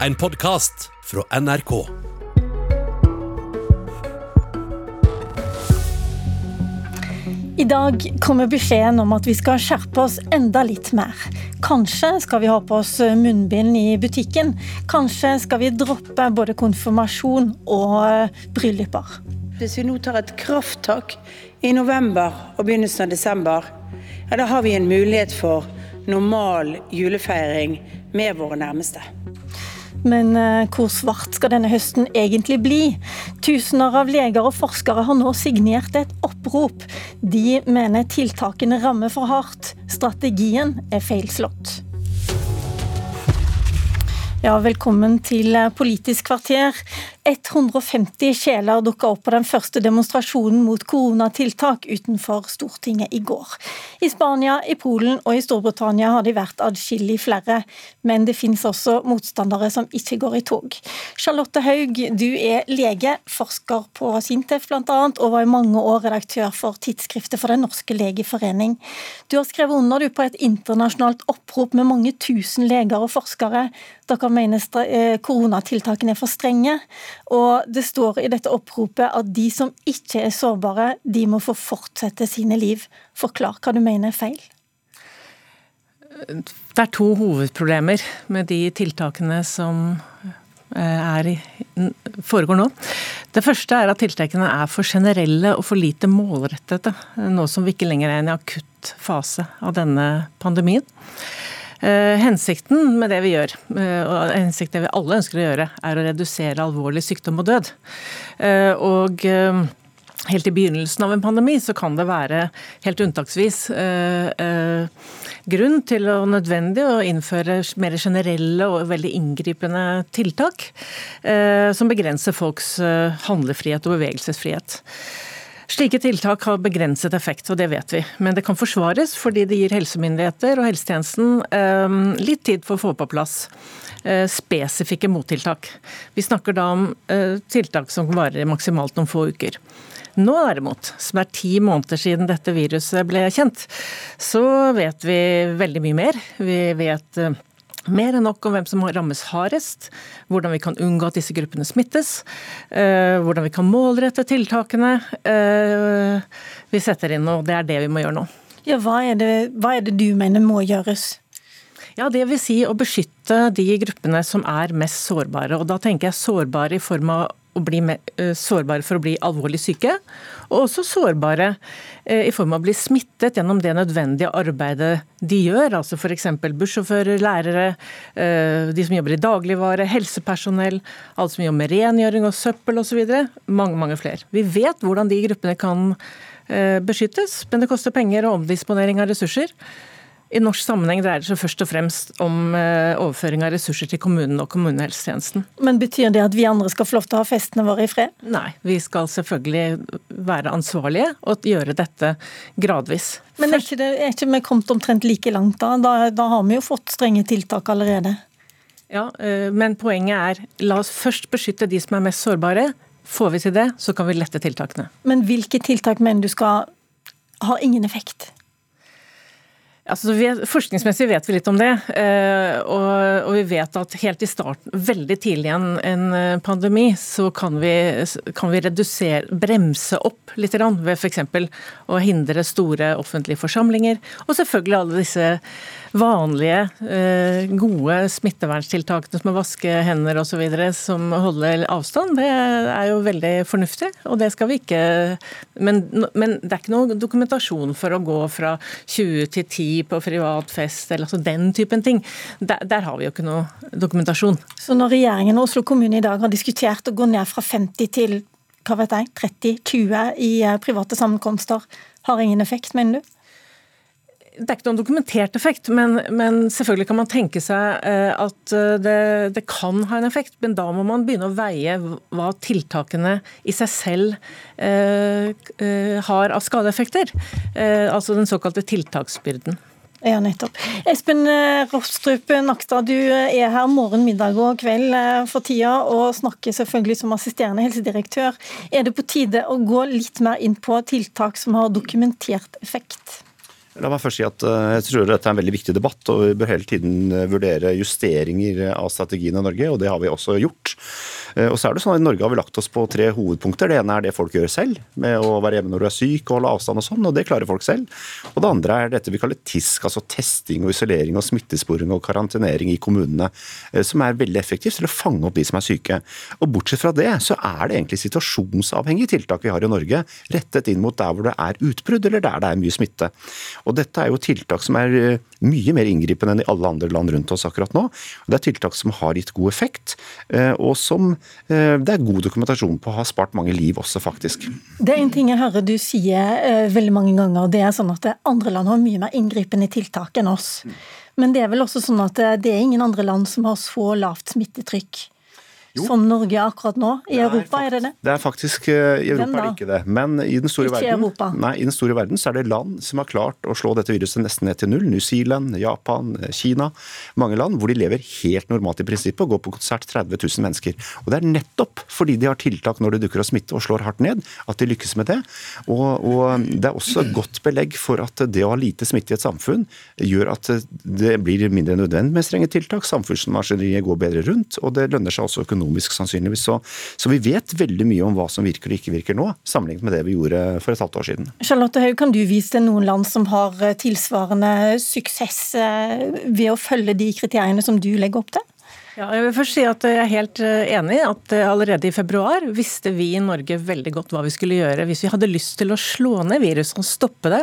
En podkast fra NRK. I dag kommer beskjeden om at vi skal skjerpe oss enda litt mer. Kanskje skal vi ha på oss munnbind i butikken. Kanskje skal vi droppe både konfirmasjon og eh, brylluper. Hvis vi nå tar et krafttak i november og begynnelsen av desember, ja, da har vi en mulighet for normal julefeiring med våre nærmeste. Men eh, hvor svart skal denne høsten egentlig bli? Tusener av leger og forskere har nå signert et opprop. De mener tiltakene rammer for hardt. Strategien er feilslått. Ja, velkommen til Politisk kvarter. 150 sjeler dukka opp på den første demonstrasjonen mot koronatiltak utenfor Stortinget i går. I Spania, i Polen og i Storbritannia har de vært adskillig flere, men det finnes også motstandere som ikke går i tog. Charlotte Haug, du er lege, forsker på Sintef bl.a., og var i mange år redaktør for tidsskriftet for Den norske legeforening. Du har skrevet under du på et internasjonalt opprop med mange tusen leger og forskere. Dere mener eh, koronatiltakene er for strenge. Og det står i dette oppropet at de som ikke er sårbare, de må få fortsette sine liv. Forklar hva du mener er feil. Det er to hovedproblemer med de tiltakene som eh, er foregår nå. Det første er at tiltakene er for generelle og for lite målrettede. Nå som vi ikke lenger er i en akutt fase av denne pandemien. Eh, hensikten med det vi gjør, eh, og hensikten vi alle ønsker å gjøre, er å redusere alvorlig sykdom og død. Eh, og helt i begynnelsen av en pandemi så kan det være helt unntaksvis grunn til og nødvendig å innføre mer generelle og veldig inngripende tiltak som begrenser folks handlefrihet og bevegelsesfrihet. Slike tiltak har begrenset effekt, og det vet vi. Men det kan forsvares fordi det gir helsemyndigheter og helsetjenesten eh, litt tid for å få på plass eh, spesifikke mottiltak. Vi snakker da om eh, tiltak som varer maksimalt noen få uker. Nå derimot, som er ti måneder siden dette viruset ble kjent, så vet vi veldig mye mer. Vi vet mer enn nok om hvem som rammes hardest, hvordan vi kan unngå at disse gruppene smittes, eh, hvordan vi kan målrette tiltakene eh, vi setter inn. Og det er det vi må gjøre nå. Ja, hva er det, hva er det du mener må gjøres? Ja, Det vil si å beskytte de gruppene som er mest sårbare. Og Da tenker jeg sårbare i form av sårbare for å bli alvorlig syke, og også sårbare eh, i form av å bli smittet gjennom det nødvendige arbeidet de gjør. altså F.eks. bussjåfører, lærere, eh, de som jobber i dagligvare, helsepersonell, alle som jobber med rengjøring og søppel osv. Mange, mange flere. Vi vet hvordan de gruppene kan beskyttes, men det koster penger og omdisponering av ressurser. I norsk sammenheng dreier det seg først og fremst om eh, overføring av ressurser til kommunen og kommunehelsetjenesten. Men Betyr det at vi andre skal få lov til å ha festene våre i fred? Nei, vi skal selvfølgelig være ansvarlige og gjøre dette gradvis. Men er ikke, det, er ikke vi kommet omtrent like langt da? da? Da har vi jo fått strenge tiltak allerede. Ja, eh, men poenget er la oss først beskytte de som er mest sårbare. Får vi til det, så kan vi lette tiltakene. Men hvilke tiltak mener du skal ha ingen effekt? Altså, forskningsmessig vet vi litt om det. Eh, og, vi vet at helt i starten, veldig tidlig i en, eh, pandemi, så kan vi, kan vi redusere, bremse opp litt ved f.eks. å hindre store offentlige forsamlinger. Og selvfølgelig alle disse vanlige, eh, gode smitteverntiltakene som å vaske hender osv. som holder avstand. Det er jo veldig fornuftig, og det skal vi ikke men, men det er ikke noe dokumentasjon for å gå fra 20 til 10 på privat fest, eller altså den typen ting. Der, der, har vi jo ikke noe dokumentasjon. Så når regjeringen og Oslo kommune i dag har diskutert å gå ned fra 50 til hva vet jeg, 30-20 i eh, private sammenkomster, har ingen effekt, mener du? Det er ikke noen dokumentert effekt, men, men, selvfølgelig kan man tenke seg eh, at eh, det, det, kan ha en effekt. Men da må man begynne å veie hva tiltakene i seg selv eh, har av skadeeffekter. Eh, altså den såkalte tiltaksbyrden. Ja, nettopp. Espen Rostrup Nakstad, du er her morgen, middag og kveld for tida, og snakker selvfølgelig som assisterende helsedirektør. Er det på tide å gå litt mer inn på tiltak som har dokumentert effekt? La meg først si at eh, jeg tror dette er en veldig viktig debatt, og vi bør hele tiden eh, vurdere justeringer av strategien i Norge, og det har vi også gjort. Eh, og så er det sånn at I Norge har vi lagt oss på tre hovedpunkter. Det ene er det folk gjør selv, med å være hjemme når du er syk og holde avstand og sånn, og det klarer folk selv. Og det andre er dette vi kaller TISK, altså testing og isolering og smittesporing og karantenering i kommunene, som er veldig effektivt til å fange opp de som er syke. Og bortsett fra det, så er det egentlig situasjonsavhengige tiltak vi har i Norge, rettet inn mot der hvor det er utbrudd eller der det er mye smitte. Og dette er jo tiltak som er eh, mye mer inngripende enn i alle andre land rundt oss akkurat nå. Det er tiltak som har gitt god effekt, eh, og som eh, det er god dokumentasjon på har spart mange liv også, faktisk. Det er en ting jeg hører du sier veldig mange ganger, det er sånn at andre land har mye mer inngripende tiltak enn oss. Men det er vel også sånn at det er ingen andre land som har så lavt smittetrykk jo. som Norge akkurat nå? I Nei, Europa, er det det? Det er faktisk uh, I Europa er det ikke det. Men i den, store verden, nei, i den store verden så er det land som har klart å slå dette viruset nesten ned til null. New Zealand, Japan, eh, Kina. Mange land hvor de lever helt normalt i prinsippet og går på konsert 30 000 mennesker. Og Det er nettopp fordi de har tiltak når det dukker opp smitte og slår hardt ned, at de lykkes med det. Og, og Det er også godt belegg for at det å ha lite smitte i et samfunn gjør at det blir mindre nødvendig med strenge tiltak. Samfunnsmaskineriet går bedre rundt, og det lønner seg også økonomisk økonomisk, sannsynligvis. Så, så, vi vet veldig mye om hva som virker og ikke virker nå, sammenlignet med det vi gjorde for et halvt år siden. Charlotte Haug, kan du vise til noen land som har eh, tilsvarende suksess eh, ved å følge de kriteriene som du legger opp til? Ja, jeg vil først si at jeg er helt eh, enig i at allerede i februar visste vi i Norge veldig godt hva vi skulle gjøre hvis vi hadde lyst til å slå ned viruset og stoppe det.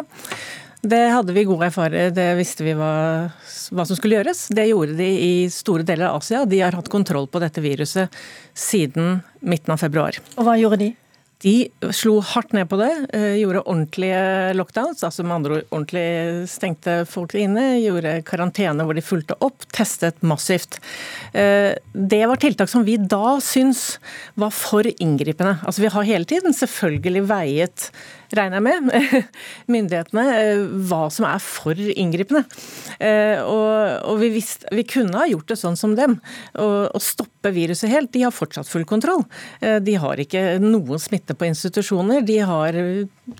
Det hadde vi gode erfaringer Det visste vi hva, hva, som skulle gjøres. Det gjorde de i store deler av Asia. De har hatt kontroll på dette viruset siden midten av februar. Og hva gjorde de? De slo hardt ned på det, eh, gjorde ordentlige lockdowns, altså med andre ord ordentlig stengte folk inne, gjorde karantene hvor de fulgte opp, testet massivt. Eh, det var tiltak som vi da syns var for inngripende. Altså Vi har hele tiden selvfølgelig veiet regner jeg med, myndighetene eh, hva som er for inngripende. Og, og vi, visste, vi, kunne ha gjort det sånn som dem, og stoppe viruset helt. De har fortsatt full kontroll. De har ikke noen smitte smitte på institusjoner, de har,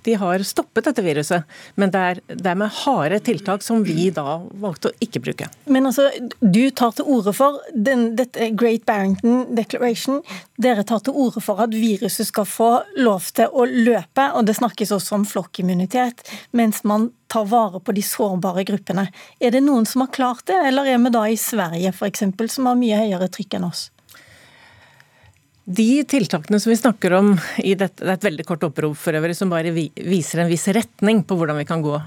de har stoppet dette viruset. Men det er, det er, med harde tiltak som vi da valgte å ikke bruke. Men altså, du tar til orde for den, dette Great Barrington Declaration. Dere tar til orde for at viruset skal få lov til å løpe, og det snakkes også om flokkimmunitet, mens man tar vare på de sårbare gruppene. Er det noen som har klart det, eller er vi da i Sverige f.eks., som har mye høyere trykk enn oss? De tiltakene som vi snakker om i dette, det er et veldig kort opprop for øvrig, som bare viser en viss retning på hvordan vi kan gå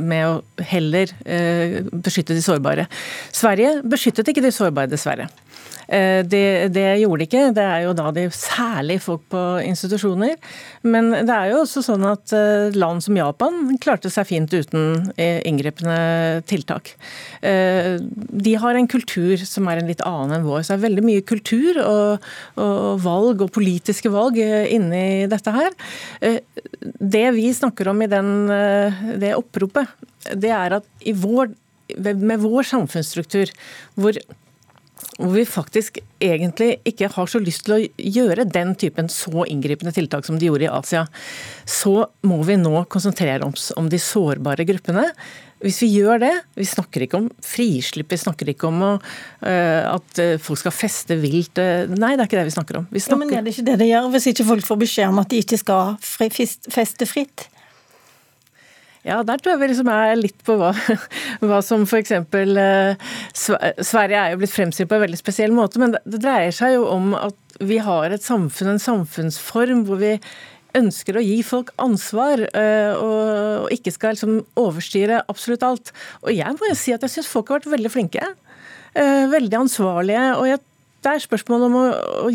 med å heller eh, beskytte de sårbare. Sverige beskyttet ikke de sårbare, dessverre. Eh, det, det, gjorde de ikke. Det er jo da de særlig folk på institusjoner. Men det er jo også sånn at eh, land som Japan klarte seg fint uten eh, inngripende tiltak. De har en kultur som er en litt annen enn vår. Så det er veldig mye kultur og, og valg og politiske valg inni dette her. Det vi snakker om i den, det oppropet, det er at vår, med vår samfunnsstruktur, hvor hvor vi faktisk egentlig ikke har så lyst til å gjøre den typen så inngripende tiltak som de gjorde i Asia, så må vi nå konsentrere oss om de sårbare gruppene. Hvis vi gjør det, vi snakker ikke om frislipp, vi snakker ikke om å, uh, at eh, folk skal feste vilt. Uh, nei, det er ikke det vi snakker om. Vi snakker... Ja, men er det ikke det det gjør, hvis ikke folk får beskjed om at de ikke skal feste fritt? Ja, der tror jeg vi liksom er litt på hva, hva som f.eks. Eh, Sverige er jo blitt fremstilt på en veldig spesiell måte, men det dreier seg jo om at vi har et samfunn, en samfunnsform, hvor vi ønsker å gi folk ansvar eh, og ikke skal liksom overstyre absolutt alt. Og jeg må jo si at jeg syns folk har vært veldig flinke. Eh, veldig ansvarlige. og jeg det er spørsmålet om å,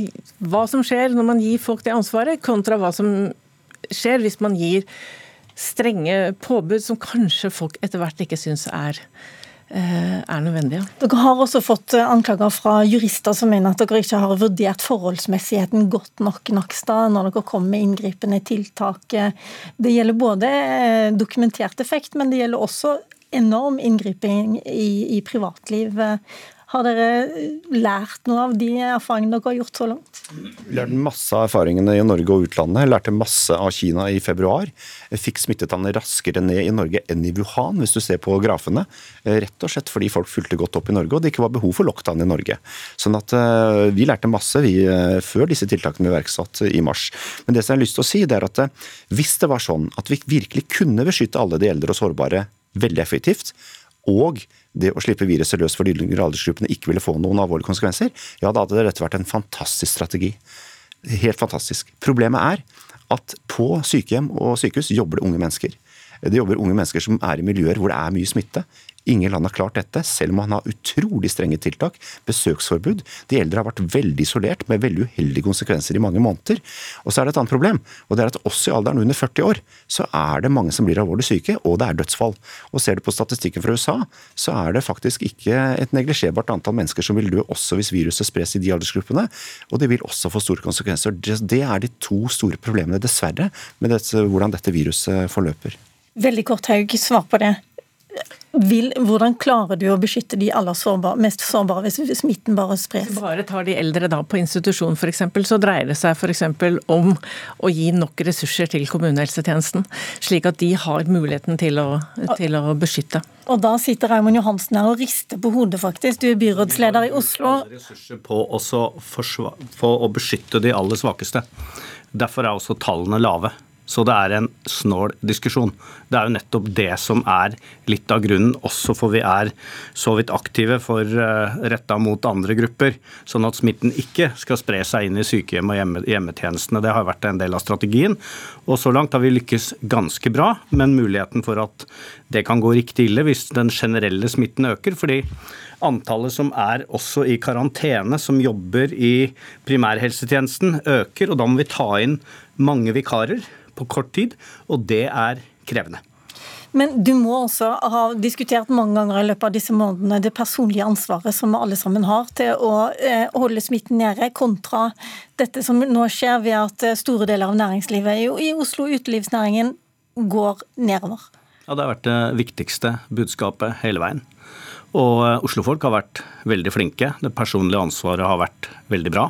hva som skjer når man gir folk det ansvaret, kontra hva som skjer hvis man gir strenge påbud som kanskje folk etter hvert ikke syns er eh, er nødvendige. Dere har også fått eh, anklager fra jurister som mener at dere ikke har vurdert forholdsmessigheten godt nok Nakstad, når dere kommer med inngripende tiltak. Det gjelder både eh, dokumentert effekt, men det gjelder også enorm inngriping i, i privatliv. Har dere lært noe av de erfaringene dere har gjort så langt? Vi lærte masse av erfaringene i Norge og utlandet. Jeg Lærte masse av Kina i februar. Jeg Fikk smittetallene raskere ned i Norge enn i Wuhan, hvis du ser på grafene. Rett og slett fordi folk fulgte godt opp i Norge, og det ikke var behov for lockdown i Norge. Sånn at uh, Vi lærte masse vi, før disse tiltakene ble iverksatt i mars. Men det som jeg har lyst til å si, det er at hvis det var sånn at vi virkelig kunne beskytte alle de eldre og sårbare veldig effektivt, og det å slippe viruset løs for de yngre aldersgruppene ikke ville få noen alvorlige konsekvenser, ja, da hadde dette vært en fantastisk strategi. Helt fantastisk. Problemet er at på sykehjem og sykehus jobber det unge mennesker. Det jobber unge mennesker som er i miljøer hvor det er mye smitte. Ingen land har klart dette, selv om man har utrolig strenge tiltak. Besøksforbud. De eldre har vært veldig isolert, med veldig uheldige konsekvenser i mange måneder. Og så er det et annet problem, og det er at også i alderen under 40 år, så er det mange som blir alvorlig syke, og det er dødsfall. Og ser du på statistikken fra USA, så er det faktisk ikke et neglisjerbart antall mennesker som vil dø også hvis viruset spres i de aldersgruppene. Og det vil også få store konsekvenser. Det er de to store problemene, dessverre, med dette, hvordan dette viruset forløper. Veldig kort, Haug, svar på det. Vil, hvordan klarer du å beskytte de aller sårbare, mest sårbare hvis smitten bare spres? Hvis bare tar de eldre da på institusjon f.eks., så dreier det seg f.eks. om å gi nok ressurser til kommunehelsetjenesten, slik at de har muligheten til å, til å beskytte. Og da sitter Raymond Johansen her og rister på hodet, faktisk. Du er byrådsleder i Oslo. Vi har Ressurser på, på å beskytte de aller svakeste. Derfor er også tallene lave. Så det er en snål diskusjon. Det er jo nettopp det som er litt av grunnen, også for vi er så vidt aktive for eh, retta mot andre grupper, sånn at smitten ikke skal spre seg inn i sykehjem og hjemmetjenestene. Det har vært en del av strategien. Og så langt har vi lykkes ganske bra, men muligheten for at det kan gå riktig ille hvis den generelle smitten øker. fordi antallet som er også i karantene, som jobber i primærhelsetjenesten, øker. Og da må vi ta inn mange vikarer på kort tid, og det er krevende. Men du må også ha diskutert mange ganger i løpet av disse månedene det personlige ansvaret som alle sammen har til å eh, holde smitten nede, kontra dette som nå skjer ved at eh, store deler av næringslivet i Oslo, utelivsnæringen, går nedover. Ja, Det har vært det viktigste budskapet hele veien. Og Oslofolk har vært veldig flinke. Det personlige ansvaret har vært veldig bra.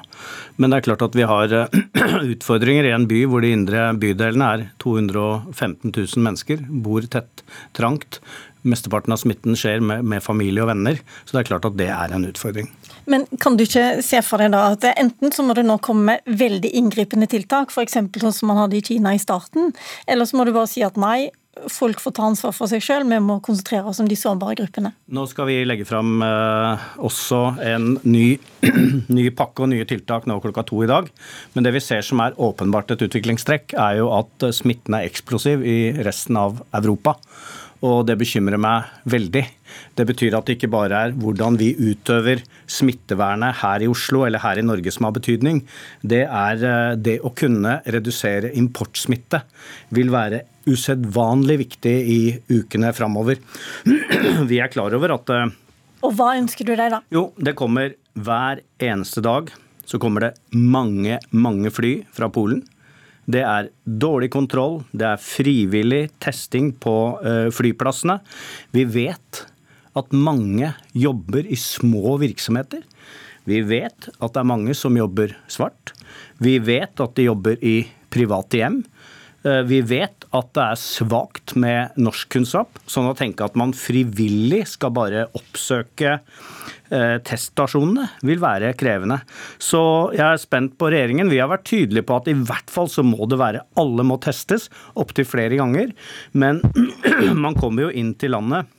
Men det er klart at vi har eh, utfordringer i en by hvor de indre bydelene er 215 000 mennesker, bor tett, trangt. Mesteparten av smitten skjer med, med, familie og venner, så det er klart at det er en utfordring. Men kan du ikke se for deg da at enten så må det nå komme med veldig inngripende tiltak, f.eks. sånn som man hadde i Kina i starten, eller så må du bare si at nei, folk får ta ansvar for seg sjøl, vi må konsentrere oss om de sårbare gruppene. Nå skal vi legge fram eh, også en ny, ny, pakke og nye tiltak nå klokka to i dag. Men det vi ser som er åpenbart et utviklingstrekk, er jo at eh, smitten er eksplosiv i resten av Europa. Og det bekymrer meg veldig. Det betyr at det ikke bare er hvordan vi utøver smittevernet her i Oslo eller her i Norge som har betydning. Det er eh, det å kunne redusere importsmitte vil være usedvanlig viktig i ukene framover. Vi er klar over at eh, Og hva ønsker du deg, da? Jo, det kommer hver eneste dag så kommer det mange, mange fly fra Polen. Det er dårlig kontroll, det er frivillig testing på eh, flyplassene. Vi vet at mange jobber i små virksomheter. Vi vet at det er mange som jobber svart. Vi vet at de jobber i private hjem. Eh, vi vet at det er svakt med norskkunnskap, sånn å tenke at man frivillig skal bare oppsøke teststasjonene, vil være krevende. Så jeg er spent på regjeringen. Vi har vært tydelige på at i hvert fall så må det være alle må testes, opptil flere ganger. Men man kommer jo inn til landet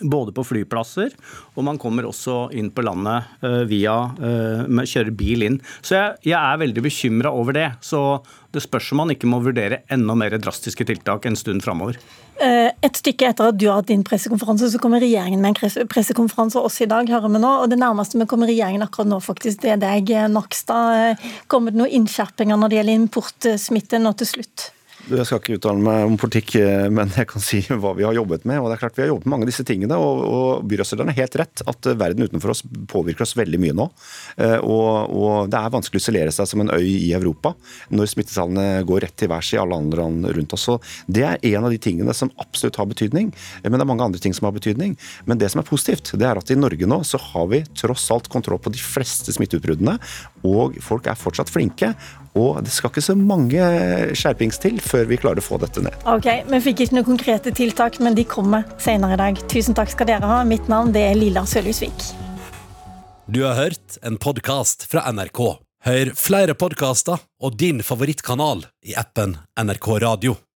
både på flyplasser, og man kommer også inn på landet uh, via uh, med kjører bil inn. Så jeg, jeg er veldig bekymra over det. Så det spørs om man ikke må vurdere enda mer drastiske tiltak en stund framover. Uh, et stykke etter at du har hatt din pressekonferanse, så kommer regjeringen med en pressekonferanse også i dag, hører vi nå. Og det nærmeste vi kommer regjeringen akkurat nå, faktisk, det er deg, Nakstad. Kommer det noen innskjerpinger når det gjelder importsmitte nå til slutt? Jeg skal ikke uttale meg om politikk, eh, men jeg kan si hva vi har jobbet med. og det er klart Vi har jobbet med mange av disse tingene, og, og byrådslederen har helt rett at verden utenfor oss påvirker oss veldig mye nå. Eh, og, og, det er vanskelig å isolere seg som en øy i Europa når smittetallene går rett til værs i alle andre land rundt oss. Så Det er en av de tingene som absolutt har betydning, men det er mange andre ting som har betydning. Men det som er positivt, det er at i Norge nå så har vi tross alt kontroll på de fleste smitteutbruddene, og folk er fortsatt flinke. Og det skal ikke så mange skjerpings til før vi klarer å få dette ned. Ok, Vi fikk ikke noen konkrete tiltak, men de kommer senere i dag. Tusen takk skal dere ha. Mitt navn det er Lilla Sølhusvik. Du har hørt en podkast fra NRK. Hør flere podkaster og din favorittkanal i appen NRK Radio.